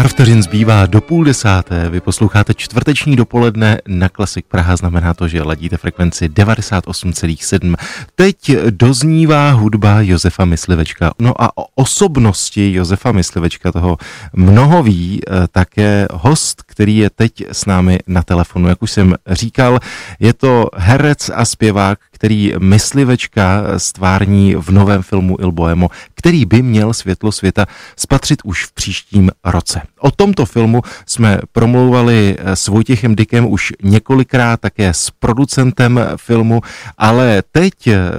Pár vteřin zbývá do půl desáté. Vy posloucháte čtvrteční dopoledne na Klasik Praha. Znamená to, že ladíte frekvenci 98,7. Teď doznívá hudba Josefa Myslivečka. No a o osobnosti Josefa Myslivečka toho mnoho ví eh, také host, který je teď s námi na telefonu. Jak už jsem říkal, je to herec a zpěvák, který myslivečka stvární v novém filmu Il Boemo, který by měl světlo světa spatřit už v příštím roce. O tomto filmu jsme promlouvali s Vojtěchem Dikem už několikrát, také s producentem filmu, ale teď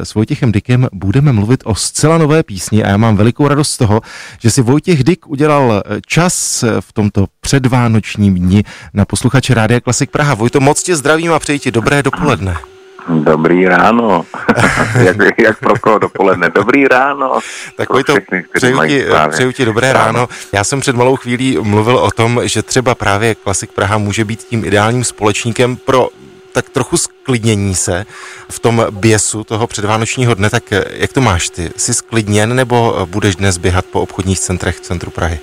s Vojtěchem Dikem budeme mluvit o zcela nové písni a já mám velikou radost z toho, že si Vojtěch Dik udělal čas v tomto předvánočním dni na posluchače Rádia Klasik Praha. Vojto, moc tě zdravím a přeji ti dobré dopoledne. Dobrý ráno. jak, jak pro koho dopoledne? Dobrý ráno. Takový to přeju ti, přeju ti dobré ráno. ráno. Já jsem před malou chvílí mluvil o tom, že třeba právě Klasik Praha může být tím ideálním společníkem pro tak trochu sklidnění se v tom běsu toho předvánočního dne. Tak jak to máš ty? Jsi sklidněn nebo budeš dnes běhat po obchodních centrech v centru Prahy?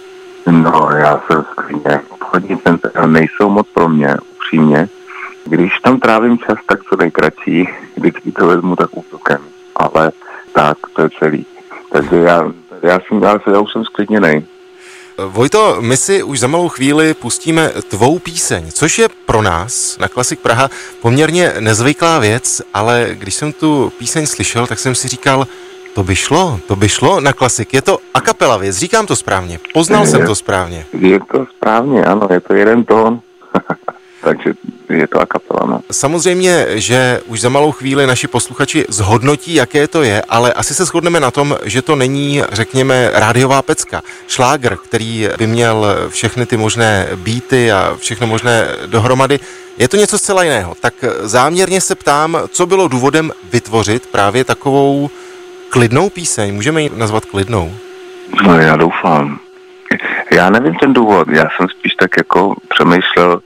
No, já jsem sklidněn. Obchodní centra nejsou moc pro mě, upřímně když tam trávím čas, tak co nejkratší, vždycky to vezmu tak útokem, ale tak, to je celý. Takže já, já, jsem, já, já už jsem sklidněný. Vojto, my si už za malou chvíli pustíme tvou píseň, což je pro nás na Klasik Praha poměrně nezvyklá věc, ale když jsem tu píseň slyšel, tak jsem si říkal, to by šlo, to by šlo na klasik. Je to a kapela věc, říkám to správně, poznal je, jsem to správně. Je to správně, ano, je to jeden tón. takže je to a kapela. No. Samozřejmě, že už za malou chvíli naši posluchači zhodnotí, jaké to je, ale asi se shodneme na tom, že to není, řekněme, rádiová pecka. Šláger, který by měl všechny ty možné býty a všechno možné dohromady, je to něco zcela jiného. Tak záměrně se ptám, co bylo důvodem vytvořit právě takovou klidnou píseň. Můžeme ji nazvat klidnou? No já doufám. Já nevím ten důvod, já jsem spíš tak jako přemýšlel,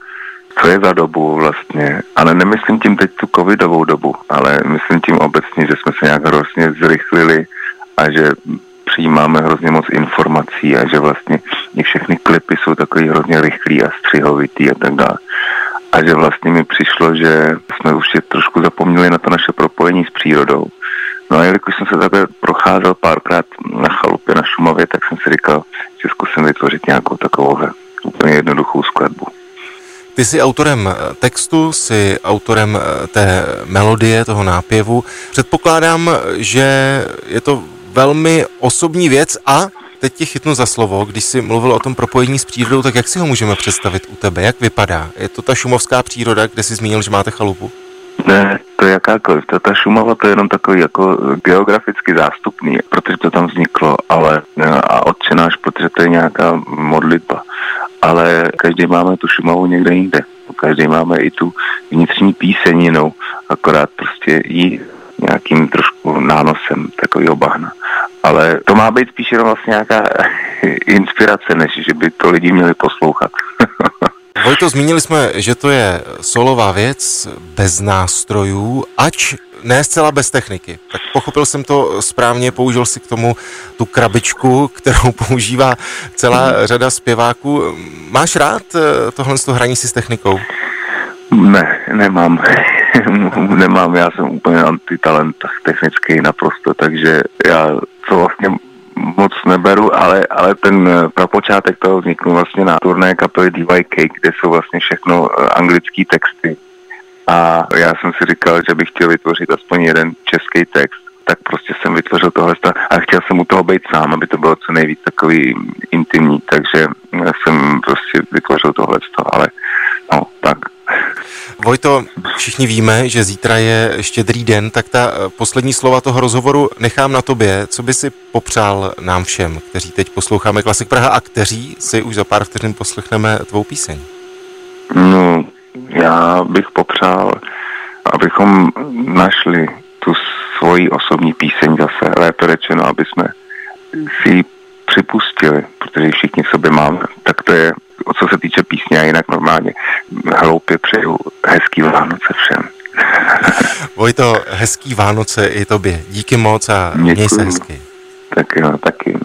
co je za dobu vlastně, ale nemyslím tím teď tu covidovou dobu, ale myslím tím obecně, že jsme se nějak hrozně zrychlili a že přijímáme hrozně moc informací a že vlastně i všechny klipy jsou takový hrozně rychlý a střihovitý a tak dále. A že vlastně mi přišlo, že jsme už je trošku zapomněli na to naše propojení s přírodou. No a jelikož jsem se takhle procházel párkrát na chalupě na Šumavě, tak jsem si říkal, že zkusím vytvořit nějakou takovou úplně jednoduchou skladbu. Ty jsi autorem eh, textu, jsi autorem eh, té melodie, toho nápěvu. Předpokládám, že je to velmi osobní věc a teď tě chytnu za slovo, když jsi mluvil o tom propojení s přírodou, tak jak si ho můžeme představit u tebe? Jak vypadá? Je to ta šumovská příroda, kde jsi zmínil, že máte chalupu? Ne, jakákoliv. To, ta Šumava to je jenom takový jako geograficky zástupný, protože to tam vzniklo, ale a odčenáš, protože to je nějaká modlitba ale každý máme tu Šumavu někde jinde. Každý máme i tu vnitřní píseninou, akorát prostě jí nějakým trošku nánosem takového bahna. Ale to má být spíš jenom vlastně nějaká inspirace, než že by to lidi měli poslouchat. Vojto, zmínili jsme, že to je solová věc, bez nástrojů, ač ne zcela bez techniky. Tak pochopil jsem to správně, použil si k tomu tu krabičku, kterou používá celá řada zpěváků. Máš rád eh, tohle hraní si s technikou? Ne, nemám. nemám, já jsem úplně antitalent technický naprosto, takže já to vlastně moc neberu, ale, ale ten eh, prapočátek toho vzniknul vlastně na turné kapely DYK, kde jsou vlastně všechno eh, anglické texty a já jsem si říkal, že bych chtěl vytvořit aspoň jeden český text, tak prostě jsem vytvořil tohle a chtěl jsem u toho být sám, aby to bylo co nejvíc takový intimní, takže jsem prostě vytvořil tohle, ale no, tak. Vojto, všichni víme, že zítra je štědrý den, tak ta eh, poslední slova toho rozhovoru nechám na tobě. Co by si popřál nám všem, kteří teď posloucháme Klasik Praha a kteří si už za pár vteřin poslechneme tvou píseň? No, já bych popřál, abychom našli tu svoji osobní píseň zase, lépe řečeno, aby jsme si ji připustili, protože všichni v sobě máme. Tak to je, co se týče písně, a jinak normálně hloupě přeju hezký Vánoce všem. Vojto, hezký Vánoce i tobě. Díky moc a měj se hezky. Tak jo, taky.